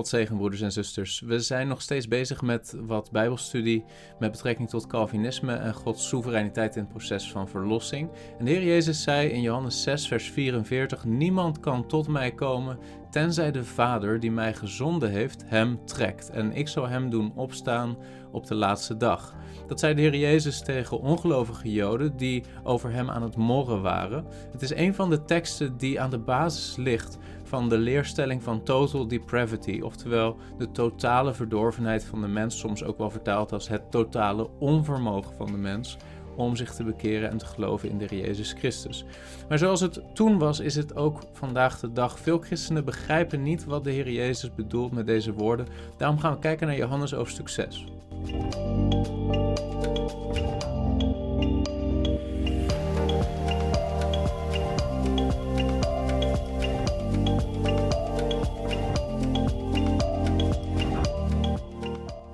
God zegen, broeders en zusters. We zijn nog steeds bezig met wat Bijbelstudie met betrekking tot Calvinisme en Gods soevereiniteit in het proces van verlossing. En de Heer Jezus zei in Johannes 6, vers 44: Niemand kan tot mij komen tenzij de Vader die mij gezonden heeft hem trekt. En ik zal hem doen opstaan op de laatste dag. Dat zei de Heer Jezus tegen ongelovige Joden die over hem aan het morren waren. Het is een van de teksten die aan de basis ligt van de leerstelling van total depravity, oftewel de totale verdorvenheid van de mens, soms ook wel vertaald als het totale onvermogen van de mens om zich te bekeren en te geloven in de Heer Jezus Christus. Maar zoals het toen was, is het ook vandaag de dag. Veel christenen begrijpen niet wat de Heer Jezus bedoelt met deze woorden. Daarom gaan we kijken naar Johannes hoofdstuk 6.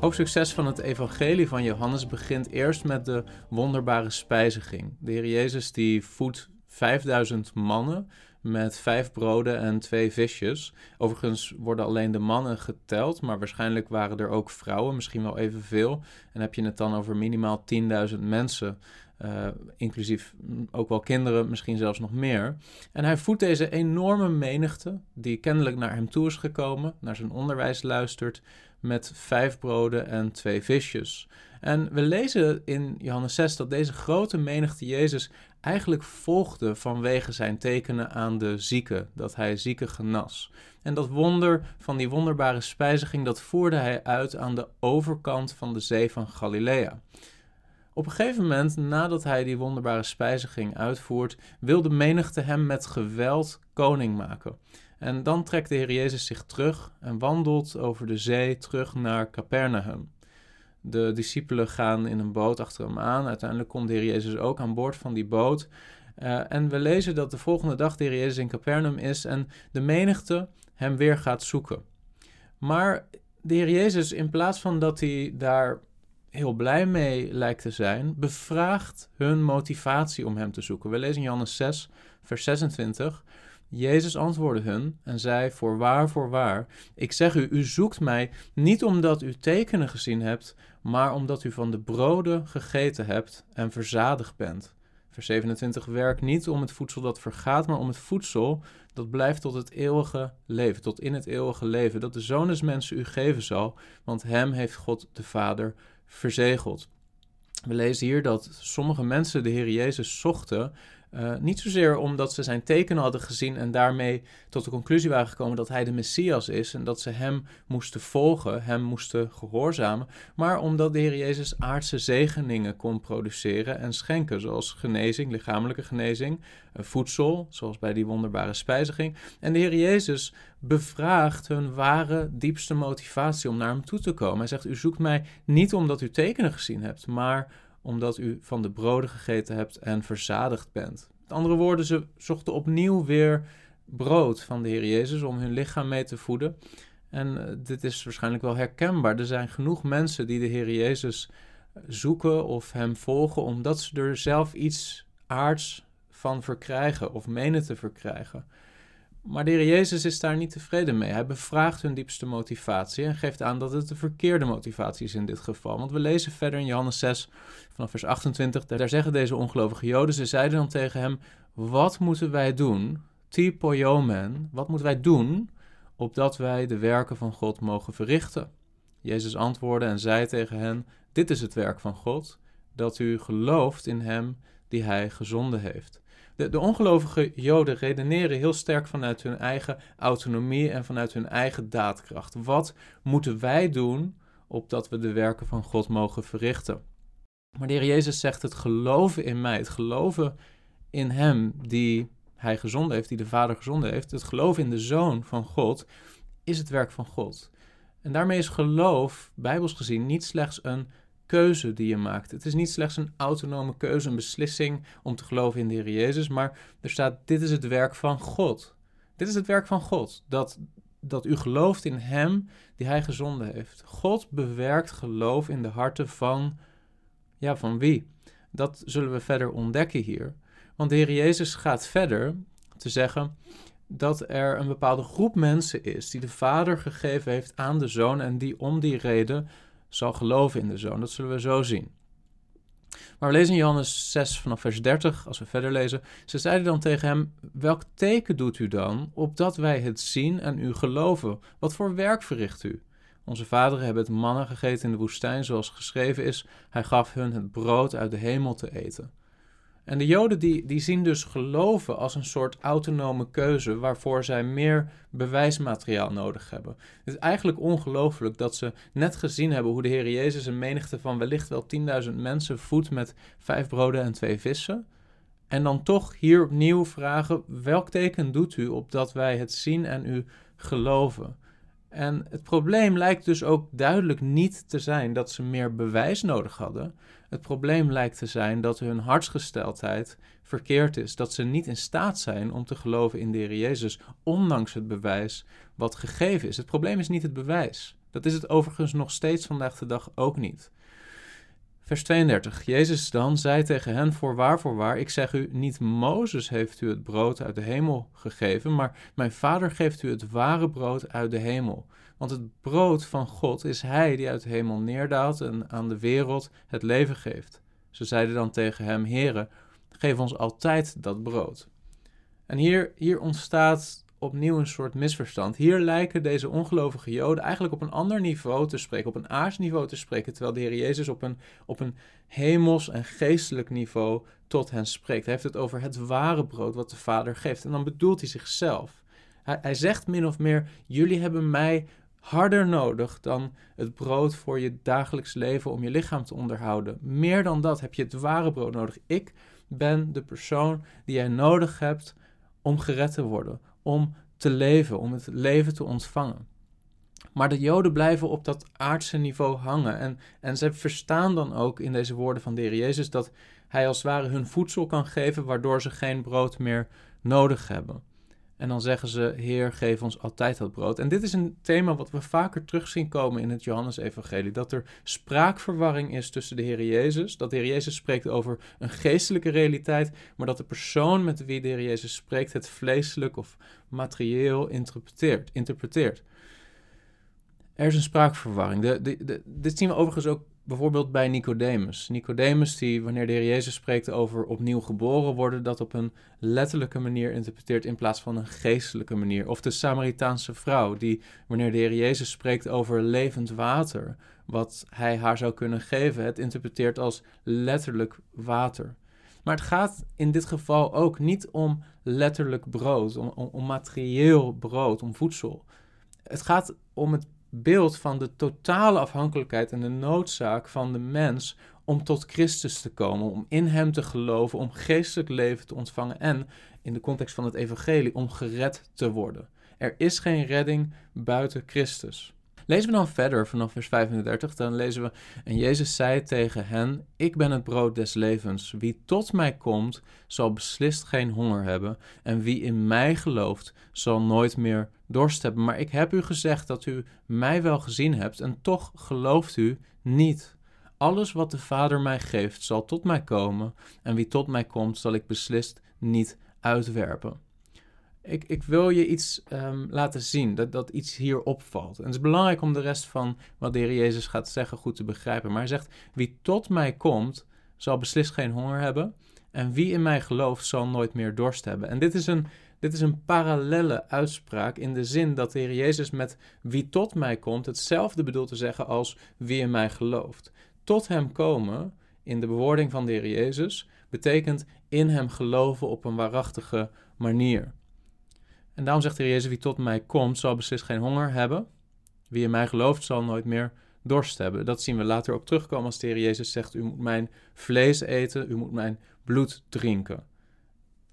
Hoofdstuk 6 van het Evangelie van Johannes begint eerst met de wonderbare spijziging. De Heer Jezus die voedt 5000 mannen met vijf broden en twee visjes. Overigens worden alleen de mannen geteld, maar waarschijnlijk waren er ook vrouwen, misschien wel evenveel. En heb je het dan over minimaal 10.000 mensen, uh, inclusief ook wel kinderen, misschien zelfs nog meer. En hij voedt deze enorme menigte, die kennelijk naar hem toe is gekomen, naar zijn onderwijs luistert, met vijf broden en twee visjes. En we lezen in Johannes 6 dat deze grote menigte Jezus eigenlijk volgde vanwege zijn tekenen aan de zieken, dat hij zieken genas. En dat wonder van die wonderbare spijziging, dat voerde hij uit aan de overkant van de zee van Galilea. Op een gegeven moment, nadat hij die wonderbare spijziging uitvoert, wil de menigte hem met geweld koning maken. En dan trekt de Heer Jezus zich terug en wandelt over de zee terug naar Capernaum. De discipelen gaan in een boot achter hem aan. Uiteindelijk komt de Heer Jezus ook aan boord van die boot. Uh, en we lezen dat de volgende dag de Heer Jezus in Capernaum is en de menigte hem weer gaat zoeken. Maar de Heer Jezus, in plaats van dat hij daar heel blij mee lijkt te zijn, bevraagt hun motivatie om hem te zoeken. We lezen in Johannes 6, vers 26. Jezus antwoordde hun en zei: Voorwaar, voorwaar, ik zeg u, u zoekt mij niet omdat u tekenen gezien hebt, maar omdat u van de broden gegeten hebt en verzadigd bent. Vers 27: Werk niet om het voedsel dat vergaat, maar om het voedsel dat blijft tot het eeuwige leven, tot in het eeuwige leven, dat de Zoon des Mensen u geven zal, want hem heeft God de Vader verzegeld. We lezen hier dat sommige mensen de Heer Jezus zochten uh, niet zozeer omdat ze zijn teken hadden gezien en daarmee tot de conclusie waren gekomen dat hij de Messias is en dat ze hem moesten volgen, hem moesten gehoorzamen, maar omdat de Heer Jezus aardse zegeningen kon produceren en schenken, zoals genezing, lichamelijke genezing, uh, voedsel, zoals bij die wonderbare spijziging. En de Heer Jezus bevraagt hun ware, diepste motivatie om naar hem toe te komen. Hij zegt: U zoekt mij niet omdat u tekenen gezien hebt, maar omdat u van de broden gegeten hebt en verzadigd bent. Met andere woorden, ze zochten opnieuw weer brood van de Heer Jezus om hun lichaam mee te voeden. En eh, dit is waarschijnlijk wel herkenbaar. Er zijn genoeg mensen die de Heer Jezus zoeken of hem volgen, omdat ze er zelf iets aards van verkrijgen of menen te verkrijgen. Maar de Heer Jezus is daar niet tevreden mee. Hij bevraagt hun diepste motivatie en geeft aan dat het de verkeerde motivatie is in dit geval. Want we lezen verder in Johannes 6 vanaf vers 28, daar zeggen deze ongelovige Joden, ze zeiden dan tegen hem, wat moeten wij doen, typoiomen, wat moeten wij doen, opdat wij de werken van God mogen verrichten? Jezus antwoordde en zei tegen hen, dit is het werk van God, dat u gelooft in hem die hij gezonden heeft. De, ongelovige Joden redeneren heel sterk vanuit hun eigen autonomie en vanuit hun eigen daadkracht. Wat moeten wij doen opdat we de werken van God mogen verrichten? Maar de Heer Jezus zegt het geloven in mij, het geloven in Hem die Hij gezonden heeft, die de Vader gezonden heeft, het geloven in de Zoon van God, is het werk van God. En daarmee is geloof, bijbels gezien, niet slechts een keuze die je maakt. Het is niet slechts een autonome keuze, een beslissing om te geloven in de Heer Jezus, maar er staat: dit is het werk van God. Dit is het werk van God, dat, dat u gelooft in Hem die Hij gezonden heeft. God bewerkt geloof in de harten van, ja, van wie? Dat zullen we verder ontdekken hier. Want de Heer Jezus gaat verder te zeggen: dat er een bepaalde groep mensen is die de Vader gegeven heeft aan de Zoon en die om die reden zal geloven in de Zoon. Dat zullen we zo zien. Maar we lezen in Johannes 6 vanaf vers 30, als we verder lezen. Ze zeiden dan tegen hem: Welk teken doet u dan, opdat wij het zien en u geloven? Wat voor werk verricht u? Onze vaderen hebben het mannen gegeten in de woestijn, zoals geschreven is: Hij gaf hun het brood uit de hemel te eten. En de Joden die, die zien dus geloven als een soort autonome keuze waarvoor zij meer bewijsmateriaal nodig hebben. Het is eigenlijk ongelooflijk dat ze net gezien hebben hoe de Heer Jezus een menigte van wellicht wel 10.000 mensen voedt met vijf broden en twee vissen. En dan toch hier opnieuw vragen: welk teken doet u opdat wij het zien en u geloven? En het probleem lijkt dus ook duidelijk niet te zijn dat ze meer bewijs nodig hadden. Het probleem lijkt te zijn dat hun hartsgesteldheid verkeerd is. Dat ze niet in staat zijn om te geloven in de Heer Jezus, ondanks het bewijs wat gegeven is. Het probleem is niet het bewijs. Dat is het overigens nog steeds vandaag de dag ook niet. Vers 32. Jezus dan zei tegen hen: Voorwaar, voorwaar, ik zeg u, niet Mozes heeft u het brood uit de hemel gegeven, maar mijn Vader geeft u het ware brood uit de hemel. Want het brood van God is Hij die uit de hemel neerdaalt en aan de wereld het leven geeft. Ze zeiden dan tegen hem: Heere, geef ons altijd dat brood. En hier, hier ontstaat opnieuw een soort misverstand. Hier lijken deze ongelovige Joden eigenlijk op een ander niveau te spreken, op een aardsniveau te spreken, terwijl de Heer Jezus op een, op een hemels en geestelijk niveau tot hen spreekt. Hij heeft het over het ware brood wat de Vader geeft. En dan bedoelt hij zichzelf. Hij, hij zegt min of meer: Jullie hebben mij harder nodig dan het brood voor je dagelijks leven om je lichaam te onderhouden. Meer dan dat heb je het ware brood nodig. Ik ben de persoon die jij nodig hebt om gered te worden, om te leven, om het leven te ontvangen. Maar de Joden blijven op dat aardse niveau hangen. En, en ze verstaan dan ook in deze woorden van de Jezus dat Hij als het ware hun voedsel kan geven, waardoor ze geen brood meer nodig hebben. En dan zeggen ze: Heer, geef ons altijd dat brood. En dit is een thema wat we vaker terug zien komen in het Johannesevangelie. Dat er spraakverwarring is tussen de Heer Jezus. Dat de Heer Jezus spreekt over een geestelijke realiteit. Maar dat de persoon met wie de Heer Jezus spreekt het vleeselijk of materieel interpreteert. interpreteert. Er is een spraakverwarring. Dit zien we overigens ook bijvoorbeeld bij Nicodemus. Nicodemus die, wanneer de Heer Jezus spreekt over opnieuw geboren worden, dat op een letterlijke manier interpreteert in plaats van een geestelijke manier. Of de Samaritaanse vrouw die, wanneer de Heer Jezus spreekt over levend water, wat hij haar zou kunnen geven, het interpreteert als letterlijk water. Maar het gaat in dit geval ook niet om letterlijk brood, om, om, om materieel brood, om voedsel. Het gaat om het beeld van de totale afhankelijkheid en de noodzaak van de mens om tot Christus te komen, om in Hem te geloven, om geestelijk leven te ontvangen en, in de context van het Evangelie, om gered te worden. Er is geen redding buiten Christus. Lezen we dan verder vanaf vers 35, dan lezen we: En Jezus zei tegen hen: Ik ben het brood des levens. Wie tot mij komt, zal beslist geen honger hebben. En wie in mij gelooft, zal nooit meer dorst hebben. Maar ik heb u gezegd dat u mij wel gezien hebt, en toch gelooft u niet. Alles wat de Vader mij geeft, zal tot mij komen. En wie tot mij komt, zal ik beslist niet uitwerpen ik, ik wil je iets um, laten zien, dat, dat iets hier opvalt. En het is belangrijk om de rest van wat de Heer Jezus gaat zeggen goed te begrijpen. Maar hij zegt, wie tot mij komt, zal beslist geen honger hebben. En wie in mij gelooft, zal nooit meer dorst hebben. En dit is een, dit is een parallelle uitspraak in de zin dat de Heer Jezus met wie tot mij komt hetzelfde bedoelt te zeggen als wie in mij gelooft. Tot hem komen, in de bewoording van de Heer Jezus, betekent in hem geloven op een waarachtige manier. En daarom zegt de Heer Jezus, wie tot mij komt, zal beslist geen honger hebben. Wie in mij gelooft, zal nooit meer dorst hebben. Dat zien we later ook terugkomen als de Heer Jezus zegt, u moet mijn vlees eten, u moet mijn bloed drinken.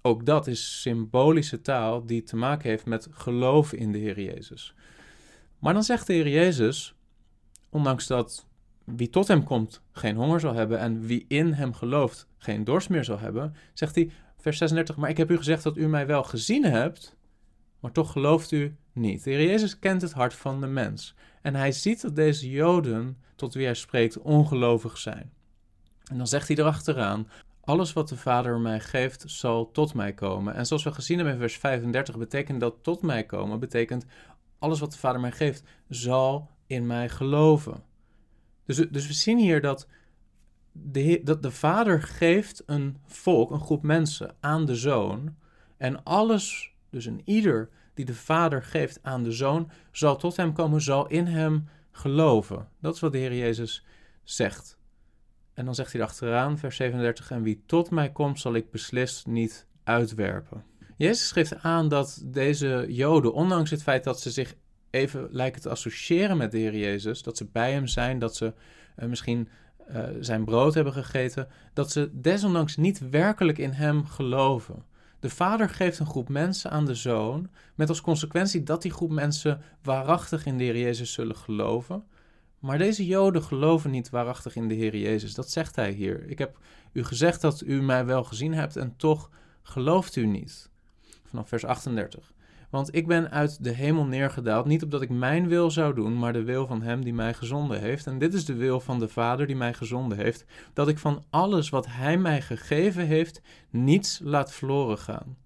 Ook dat is symbolische taal die te maken heeft met geloof in de Heer Jezus. Maar dan zegt de Heer Jezus, ondanks dat wie tot hem komt geen honger zal hebben en wie in hem gelooft geen dorst meer zal hebben, zegt hij, vers 36, maar ik heb u gezegd dat u mij wel gezien hebt maar toch gelooft u niet. De Heer Jezus kent het hart van de mens. En hij ziet dat deze Joden, tot wie hij spreekt, ongelovig zijn. En dan zegt hij erachteraan: Alles wat de Vader mij geeft, zal tot mij komen. En zoals we gezien hebben in vers 35, betekent dat tot mij komen, betekent alles wat de Vader mij geeft, zal in mij geloven. Dus, dus we zien hier dat de, dat de Vader geeft een volk, een groep mensen aan de Zoon. En alles, dus een ieder die de Vader geeft aan de Zoon, zal tot hem komen, zal in hem geloven. Dat is wat de Heer Jezus zegt. En dan zegt hij achteraan, vers 37, en wie tot mij komt, zal ik beslist niet uitwerpen. Jezus geeft aan dat deze Joden, ondanks het feit dat ze zich even lijken te associëren met de Heer Jezus, dat ze bij hem zijn, dat ze uh, misschien uh, zijn brood hebben gegeten, dat ze desondanks niet werkelijk in hem geloven. De vader geeft een groep mensen aan de zoon, met als consequentie dat die groep mensen waarachtig in de Heer Jezus zullen geloven. Maar deze Joden geloven niet waarachtig in de Heer Jezus. Dat zegt hij hier. Ik heb u gezegd dat u mij wel gezien hebt en toch gelooft u niet. Vanaf vers 38. Want ik ben uit de hemel neergedaald, niet opdat ik mijn wil zou doen, maar de wil van Hem die mij gezonden heeft. En dit is de wil van de Vader die mij gezonden heeft, dat ik van alles wat Hij mij gegeven heeft, niets laat verloren gaan,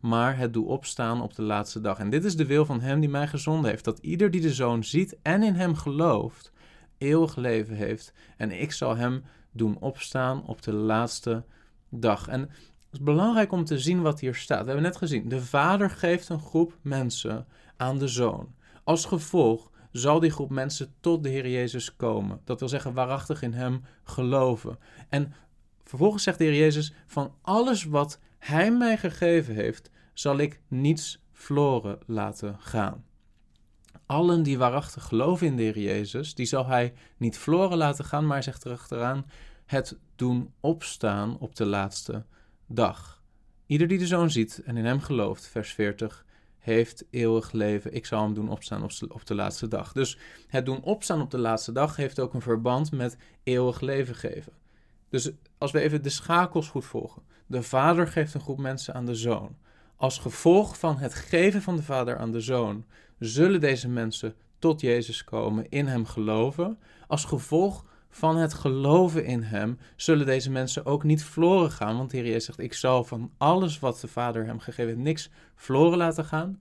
maar het doe opstaan op de laatste dag. En dit is de wil van Hem die mij gezonden heeft, dat ieder die de Zoon ziet en in Hem gelooft, eeuwig leven heeft. En ik zal Hem doen opstaan op de laatste dag. En het is belangrijk om te zien wat hier staat. We hebben net gezien, de vader geeft een groep mensen aan de zoon. Als gevolg zal die groep mensen tot de Heer Jezus komen. Dat wil zeggen, waarachtig in Hem geloven. En vervolgens zegt de Heer Jezus, van alles wat Hij mij gegeven heeft, zal ik niets verloren laten gaan. Allen die waarachtig geloven in de Heer Jezus, die zal Hij niet verloren laten gaan, maar zegt erachteraan, het doen opstaan op de laatste dag. Ieder die de zoon ziet en in hem gelooft, vers 40, heeft eeuwig leven. Ik zal hem doen opstaan op de laatste dag. Dus het doen opstaan op de laatste dag heeft ook een verband met eeuwig leven geven. Dus als we even de schakels goed volgen. De vader geeft een groep mensen aan de zoon. Als gevolg van het geven van de vader aan de zoon, zullen deze mensen tot Jezus komen, in hem geloven. Als gevolg van het geloven in Hem, zullen deze mensen ook niet verloren gaan. Want de Jezus zegt, ik zal van alles wat de Vader hem gegeven heeft, niks verloren laten gaan.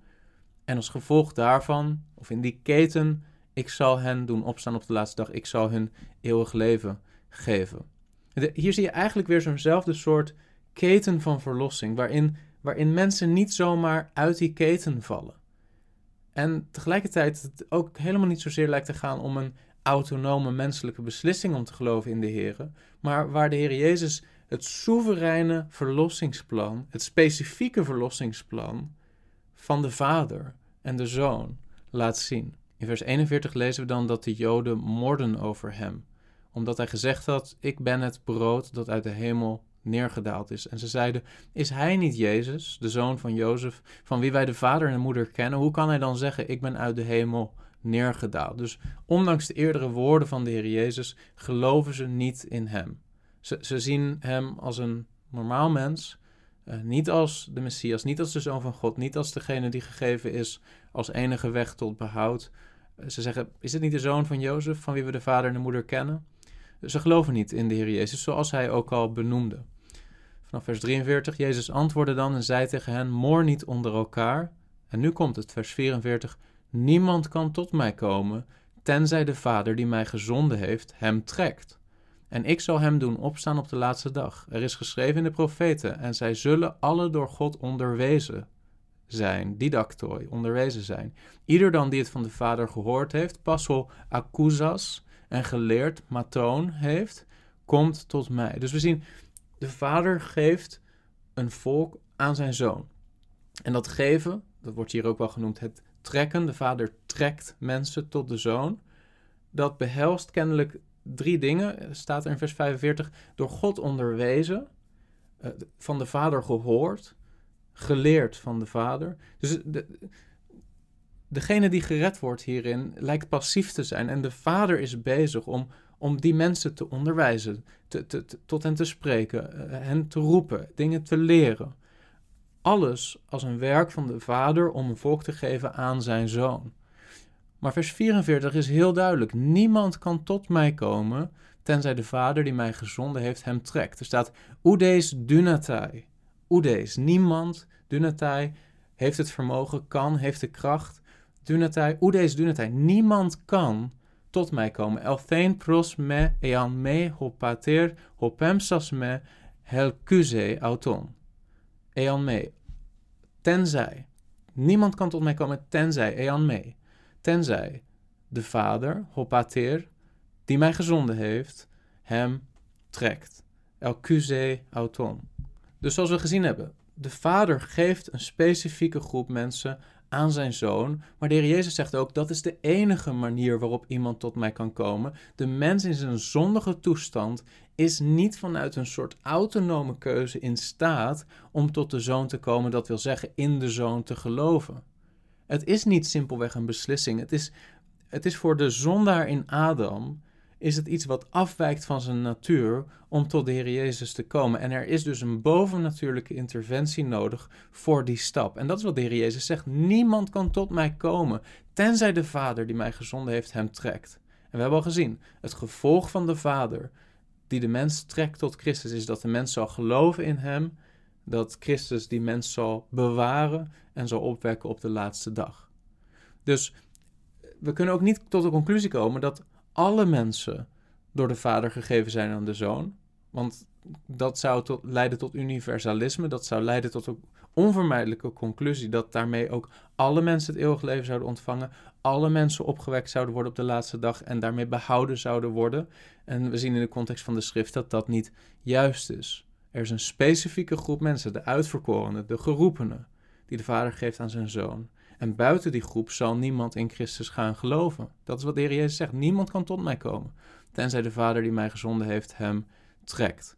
En als gevolg daarvan, of in die keten, ik zal hen doen opstaan op de laatste dag. Ik zal hun eeuwig leven geven. Hier zie je eigenlijk weer zo'nzelfde soort keten van verlossing, waarin, waarin mensen niet zomaar uit die keten vallen. En tegelijkertijd het ook helemaal niet zozeer lijkt te gaan om een autonome menselijke beslissing om te geloven in de Heer, maar waar de Heer Jezus het soevereine verlossingsplan, het specifieke verlossingsplan van de Vader en de Zoon laat zien. In vers 41 lezen we dan dat de Joden morden over hem, omdat hij gezegd had: Ik ben het brood dat uit de hemel neergedaald is. En ze zeiden: Is hij niet Jezus, de zoon van Jozef, van wie wij de vader en de moeder kennen? Hoe kan hij dan zeggen: Ik ben uit de hemel neergedaald. Dus ondanks de eerdere woorden van de Heer Jezus geloven ze niet in Hem. Ze, ze zien Hem als een normaal mens, uh, niet als de Messias, niet als de Zoon van God, niet als degene die gegeven is als enige weg tot behoud. Uh, ze zeggen, is het niet de Zoon van Jozef, van wie we de vader en de moeder kennen? Ze geloven niet in de Heer Jezus, zoals Hij ook al benoemde. Vanaf vers 43, Jezus antwoordde dan en zei tegen hen, moor niet onder elkaar. En nu komt het, vers 44, Niemand kan tot mij komen, tenzij de Vader die mij gezonden heeft hem trekt. En ik zal hem doen opstaan op de laatste dag. Er is geschreven in de profeten, en zij zullen alle door God onderwezen zijn, didactoi, onderwezen zijn. Ieder dan die het van de Vader gehoord heeft, passel accusas en geleerd matoon heeft, komt tot mij. Dus we zien, de Vader geeft een volk aan zijn zoon. En dat geven, dat wordt hier ook wel genoemd, het trekken, de vader trekt mensen tot de zoon. Dat behelst kennelijk drie dingen, staat er in vers 45, door God onderwezen, eh, van de vader gehoord, geleerd van de vader. Dus de, degene die gered wordt hierin lijkt passief te zijn en de vader is bezig om, om die mensen te onderwijzen, te, tot hen te spreken, eh, hen te roepen, dingen te leren alles als een werk van de Vader om een volk te geven aan zijn zoon. Maar vers 44 is heel duidelijk: niemand kan tot mij komen tenzij de Vader die mij gezonden heeft hem trekt. Er staat Udeis dunatai. Udeis, niemand, dunatai, heeft het vermogen, kan, heeft de kracht. Dunatai, Udeis dunatai, niemand kan tot mij komen. Elfein pros me ean me hopater hopemsas me helcuse auton. Ean me, tenzij. Niemand kan tot mij komen tenzij, ean me. Tenzij de Vader, hopater, die mij gezonden heeft, hem trekt. Elcuse auton. Dus zoals we gezien hebben, de Vader geeft een specifieke groep mensen aan zijn zoon. Maar de Heer Jezus zegt ook, dat is de enige manier waarop iemand tot mij kan komen. De mens in zijn zondige toestand is niet vanuit een soort autonome keuze in staat om tot de zoon te komen, dat wil zeggen in de zoon te geloven. Het is niet simpelweg een beslissing. Het is, het is voor de zondaar in Adam is het iets wat afwijkt van zijn natuur om tot de Heer Jezus te komen. En er is dus een bovennatuurlijke interventie nodig voor die stap. En dat is wat de Heer Jezus zegt. Niemand kan tot mij komen, tenzij de Vader die mij gezonden heeft hem trekt. En we hebben al gezien, het gevolg van de Vader die de mens trekt tot Christus is dat de mens zal geloven in hem, dat Christus die mens zal bewaren en zal opwekken op de laatste dag. Dus we kunnen ook niet tot de conclusie komen dat alle mensen door de Vader gegeven zijn aan de Zoon. Want dat zou tot, leiden tot universalisme. Dat zou leiden tot een onvermijdelijke conclusie dat daarmee ook alle mensen het eeuwig leven zouden ontvangen. Alle mensen opgewekt zouden worden op de laatste dag en daarmee behouden zouden worden. En we zien in de context van de schrift dat dat niet juist is. Er is een specifieke groep mensen, de uitverkorenen, de geroepenen, die de Vader geeft aan zijn Zoon. En buiten die groep zal niemand in Christus gaan geloven. Dat is wat de Heer Jezus zegt. Niemand kan tot mij komen, tenzij de Vader die mij gezonden heeft hem trekt.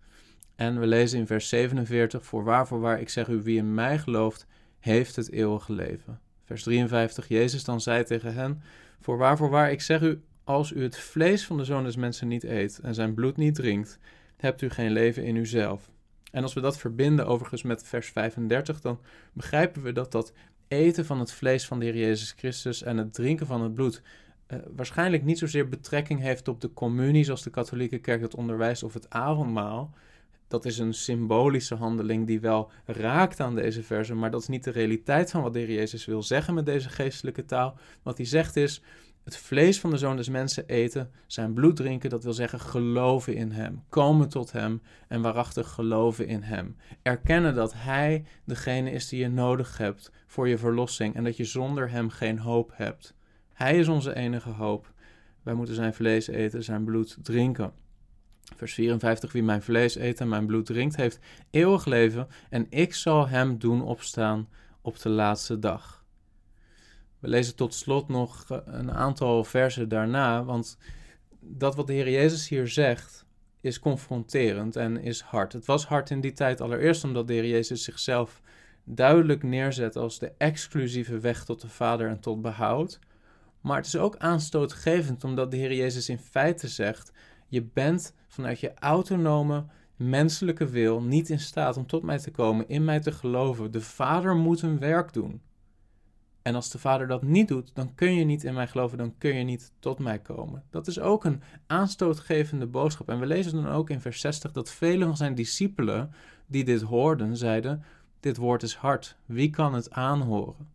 En we lezen in vers 47, voor waar, voor waar, ik zeg u, wie in mij gelooft, heeft het eeuwige leven. Vers 53, Jezus dan zei tegen hen, voor waar, voor waar, ik zeg u, als u het vlees van de Zoon des Mensen niet eet en zijn bloed niet drinkt, hebt u geen leven in uzelf. En als we dat verbinden overigens met vers 35, dan begrijpen we dat dat eten van het vlees van de Heer Jezus Christus en het drinken van het bloed uh, waarschijnlijk niet zozeer betrekking heeft op de communie, zoals de katholieke kerk dat onderwijst, of het avondmaal. Dat is een symbolische handeling die wel raakt aan deze verse, maar dat is niet de realiteit van wat de Heer Jezus wil zeggen met deze geestelijke taal. Wat hij zegt is: het vlees van de zoon des mensen eten, zijn bloed drinken, dat wil zeggen geloven in hem, komen tot hem en waarachtig geloven in hem. Erkennen dat hij degene is die je nodig hebt voor je verlossing en dat je zonder hem geen hoop hebt. Hij is onze enige hoop. Wij moeten zijn vlees eten, zijn bloed drinken. Vers 54, wie mijn vlees eet en mijn bloed drinkt, heeft eeuwig leven en ik zal hem doen opstaan op de laatste dag. We lezen tot slot nog eh, een aantal versen daarna, want dat wat de Heer Jezus hier zegt is confronterend en is hard. Het was hard in die tijd allereerst omdat de Heer Jezus zichzelf duidelijk neerzet als de exclusieve weg tot de Vader en tot behoud. Maar het is ook aanstootgevend omdat de Heer Jezus in feite zegt: Je bent vanuit je autonome menselijke wil niet in staat om tot mij te komen, in mij te geloven. De Vader moet een werk doen. En als de Vader dat niet doet, dan kun je niet in mij geloven, dan kun je niet tot mij komen. Dat is ook een aanstootgevende boodschap. En we lezen dan ook in vers 60 dat vele van zijn discipelen die dit hoorden, zeiden: Dit woord is hard, wie kan het aanhoren?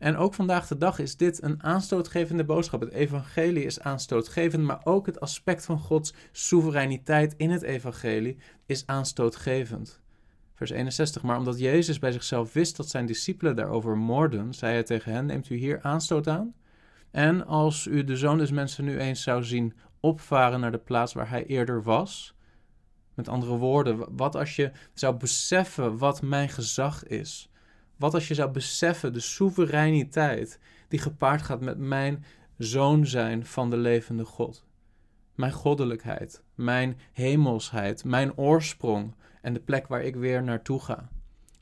En ook vandaag de dag is dit een aanstootgevende boodschap. Het evangelie is aanstootgevend, maar ook het aspect van Gods soevereiniteit in het evangelie is aanstootgevend. Vers 61. Maar omdat Jezus bij zichzelf wist dat zijn discipelen daarover moorden, zei hij tegen hen: Neemt u hier aanstoot aan? En als u de zoon des mensen nu eens zou zien opvaren naar de plaats waar hij eerder was. Met andere woorden, wat als je zou beseffen wat mijn gezag is? Wat als je zou beseffen de soevereiniteit die gepaard gaat met mijn zoon zijn van de levende God? Mijn goddelijkheid, mijn hemelsheid, mijn oorsprong, en de plek waar ik weer naartoe ga.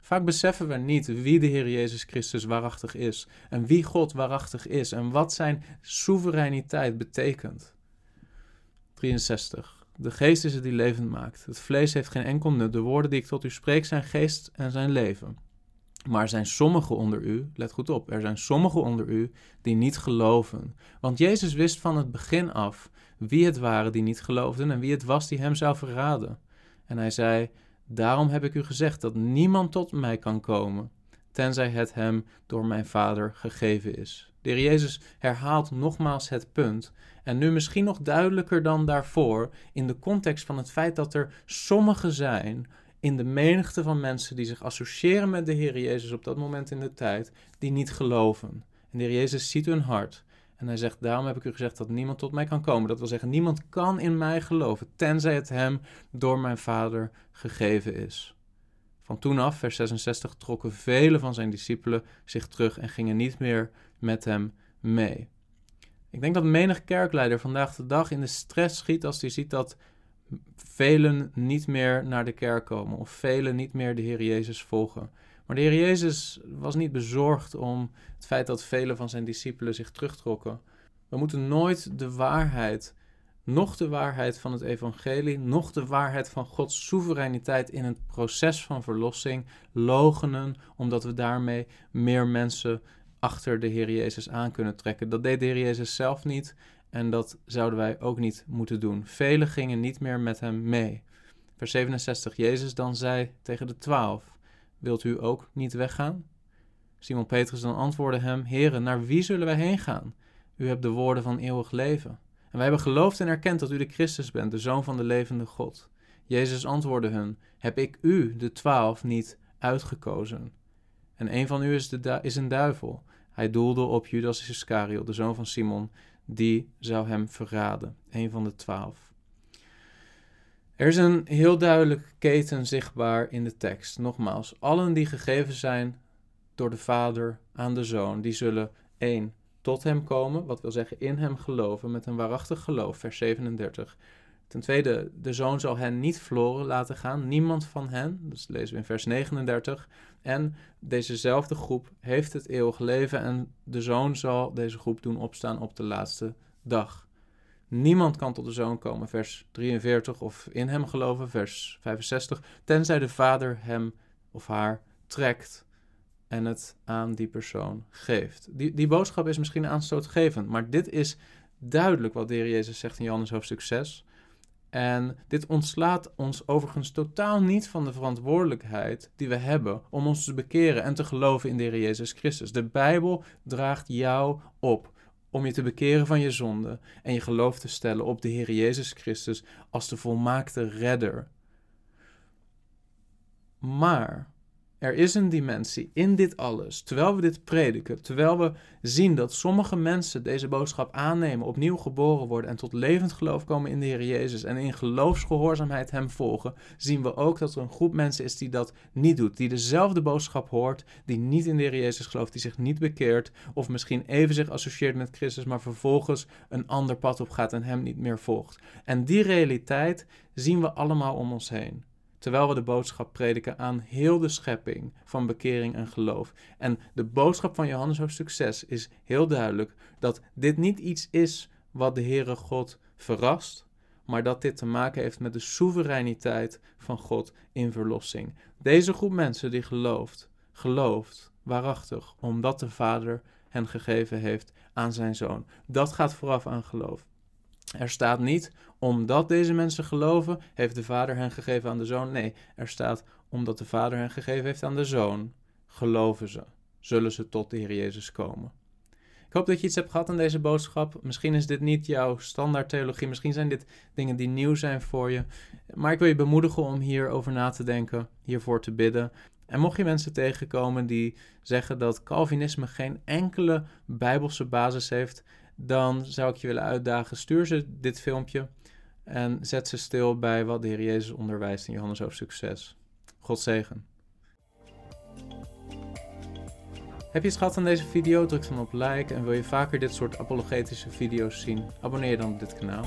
Vaak beseffen we niet wie de Heer Jezus Christus waarachtig is en wie God waarachtig is en wat zijn soevereiniteit betekent. 63. De geest is het die levend maakt. Het vlees heeft geen enkel nut. De woorden die ik tot u spreek zijn geest en zijn leven. Maar er zijn sommigen onder u, let goed op, er zijn sommigen onder u die niet geloven. Want Jezus wist van het begin af wie het waren die niet geloofden en wie het was die hem zou verraden. En hij zei: Daarom heb ik u gezegd dat niemand tot mij kan komen, tenzij het hem door mijn Vader gegeven is. De heer Jezus herhaalt nogmaals het punt. En nu misschien nog duidelijker dan daarvoor, in de context van het feit dat er sommigen zijn in de menigte van mensen die zich associëren met de Heer Jezus op dat moment in de tijd, die niet geloven. En de Heer Jezus ziet hun hart. En hij zegt, daarom heb ik u gezegd dat niemand tot mij kan komen. Dat wil zeggen, niemand kan in mij geloven, tenzij het hem door mijn Vader gegeven is. Van toen af, vers 66, trokken vele van zijn discipelen zich terug en gingen niet meer met hem mee. Ik denk dat menig kerkleider vandaag de dag in de stress schiet als hij ziet dat velen niet meer naar de kerk komen of velen niet meer de Heer Jezus volgen. Maar de Heer Jezus was niet bezorgd om het feit dat velen van zijn discipelen zich terugtrokken. We moeten nooit de waarheid, nog de waarheid van het evangelie, nog de waarheid van Gods soevereiniteit in het proces van verlossing logenen, omdat we daarmee meer mensen achter de Heer Jezus aan kunnen trekken. Dat deed de Heer Jezus zelf niet en dat zouden wij ook niet moeten doen. Velen gingen niet meer met hem mee. Vers 67, Jezus dan zei tegen de twaalf, wilt u ook niet weggaan? Simon Petrus dan antwoordde hem, Heren, naar wie zullen wij heen gaan? U hebt de woorden van eeuwig leven. En wij hebben geloofd en erkend dat u de Christus bent, de Zoon van de levende God. Jezus antwoordde hun, heb ik u, de twaalf, niet uitgekozen? En een van u is, de is een duivel. Hij doelde op Judas Iscariot, de zoon van Simon, die zou hem verraden. Een van de twaalf. Er is een heel duidelijk keten zichtbaar in de tekst. Nogmaals, allen die gegeven zijn door de Vader aan de Zoon, die zullen één tot hem komen, wat wil zeggen in hem geloven, met een waarachtig geloof, vers 37. Ten tweede, de zoon zal hen niet verloren laten gaan, niemand van hen. Dat lezen we in vers 39. En dezezelfde groep heeft het eeuwige leven en de zoon zal deze groep doen opstaan op de laatste dag. Niemand kan tot de zoon komen, vers 43, of in hem geloven, vers 65, tenzij de vader hem of haar trekt en het aan die persoon geeft. Die, die boodschap is misschien aanstootgevend, maar dit is duidelijk wat de Heer Jezus zegt in Johannes hoofdstuk 6. En dit ontslaat ons overigens totaal niet van de verantwoordelijkheid die we hebben om ons te bekeren en te geloven in de Heer Jezus Christus. De Bijbel draagt jou op om je te bekeren van je zonde en je geloof te stellen op de Heer Jezus Christus als de volmaakte redder. Maar er is een dimensie in dit alles, terwijl we dit prediken, terwijl we zien dat sommige mensen deze boodschap aannemen, opnieuw geboren worden en tot levend geloof komen in de Heer Jezus en in geloofsgehoorzaamheid Hem volgen, zien we ook dat er een groep mensen is die dat niet doet, die dezelfde boodschap hoort, die niet in de Heer Jezus gelooft, die zich niet bekeert of misschien even zich associeert met Christus, maar vervolgens een ander pad op gaat en Hem niet meer volgt. En die realiteit zien we allemaal om ons heen terwijl we de boodschap prediken aan heel de schepping van bekering en geloof. En de boodschap van Johannes hoofdstuk 6 is heel duidelijk dat dit niet iets is wat de Heere God verrast, maar dat dit te maken heeft met de soevereiniteit van God in verlossing. Deze groep mensen die gelooft, gelooft waarachtig, omdat de Vader hen gegeven heeft aan zijn zoon. Dat gaat vooraf aan geloof. Er staat niet, omdat deze mensen geloven, heeft de Vader hen gegeven aan de Zoon. Nee, er staat, omdat de Vader hen gegeven heeft aan de Zoon, geloven ze, zullen ze tot de Heer Jezus komen. Ik hoop dat je iets hebt gehad aan deze boodschap. Misschien is dit niet jouw standaard theologie, misschien zijn dit dingen die nieuw zijn voor je. Maar ik wil je bemoedigen om hierover na te denken, hiervoor te bidden. En mocht je mensen tegenkomen die zeggen dat Calvinisme geen enkele bijbelse basis heeft, dan zou ik je willen uitdagen: stuur ze dit filmpje en zet ze stil bij wat de Heer Jezus onderwijst in Johannes hoofdstuk 6. God zegen. Heb je het gehad aan deze video? Druk dan op like en wil je vaker dit soort apologetische video's zien? Abonneer dan op dit kanaal.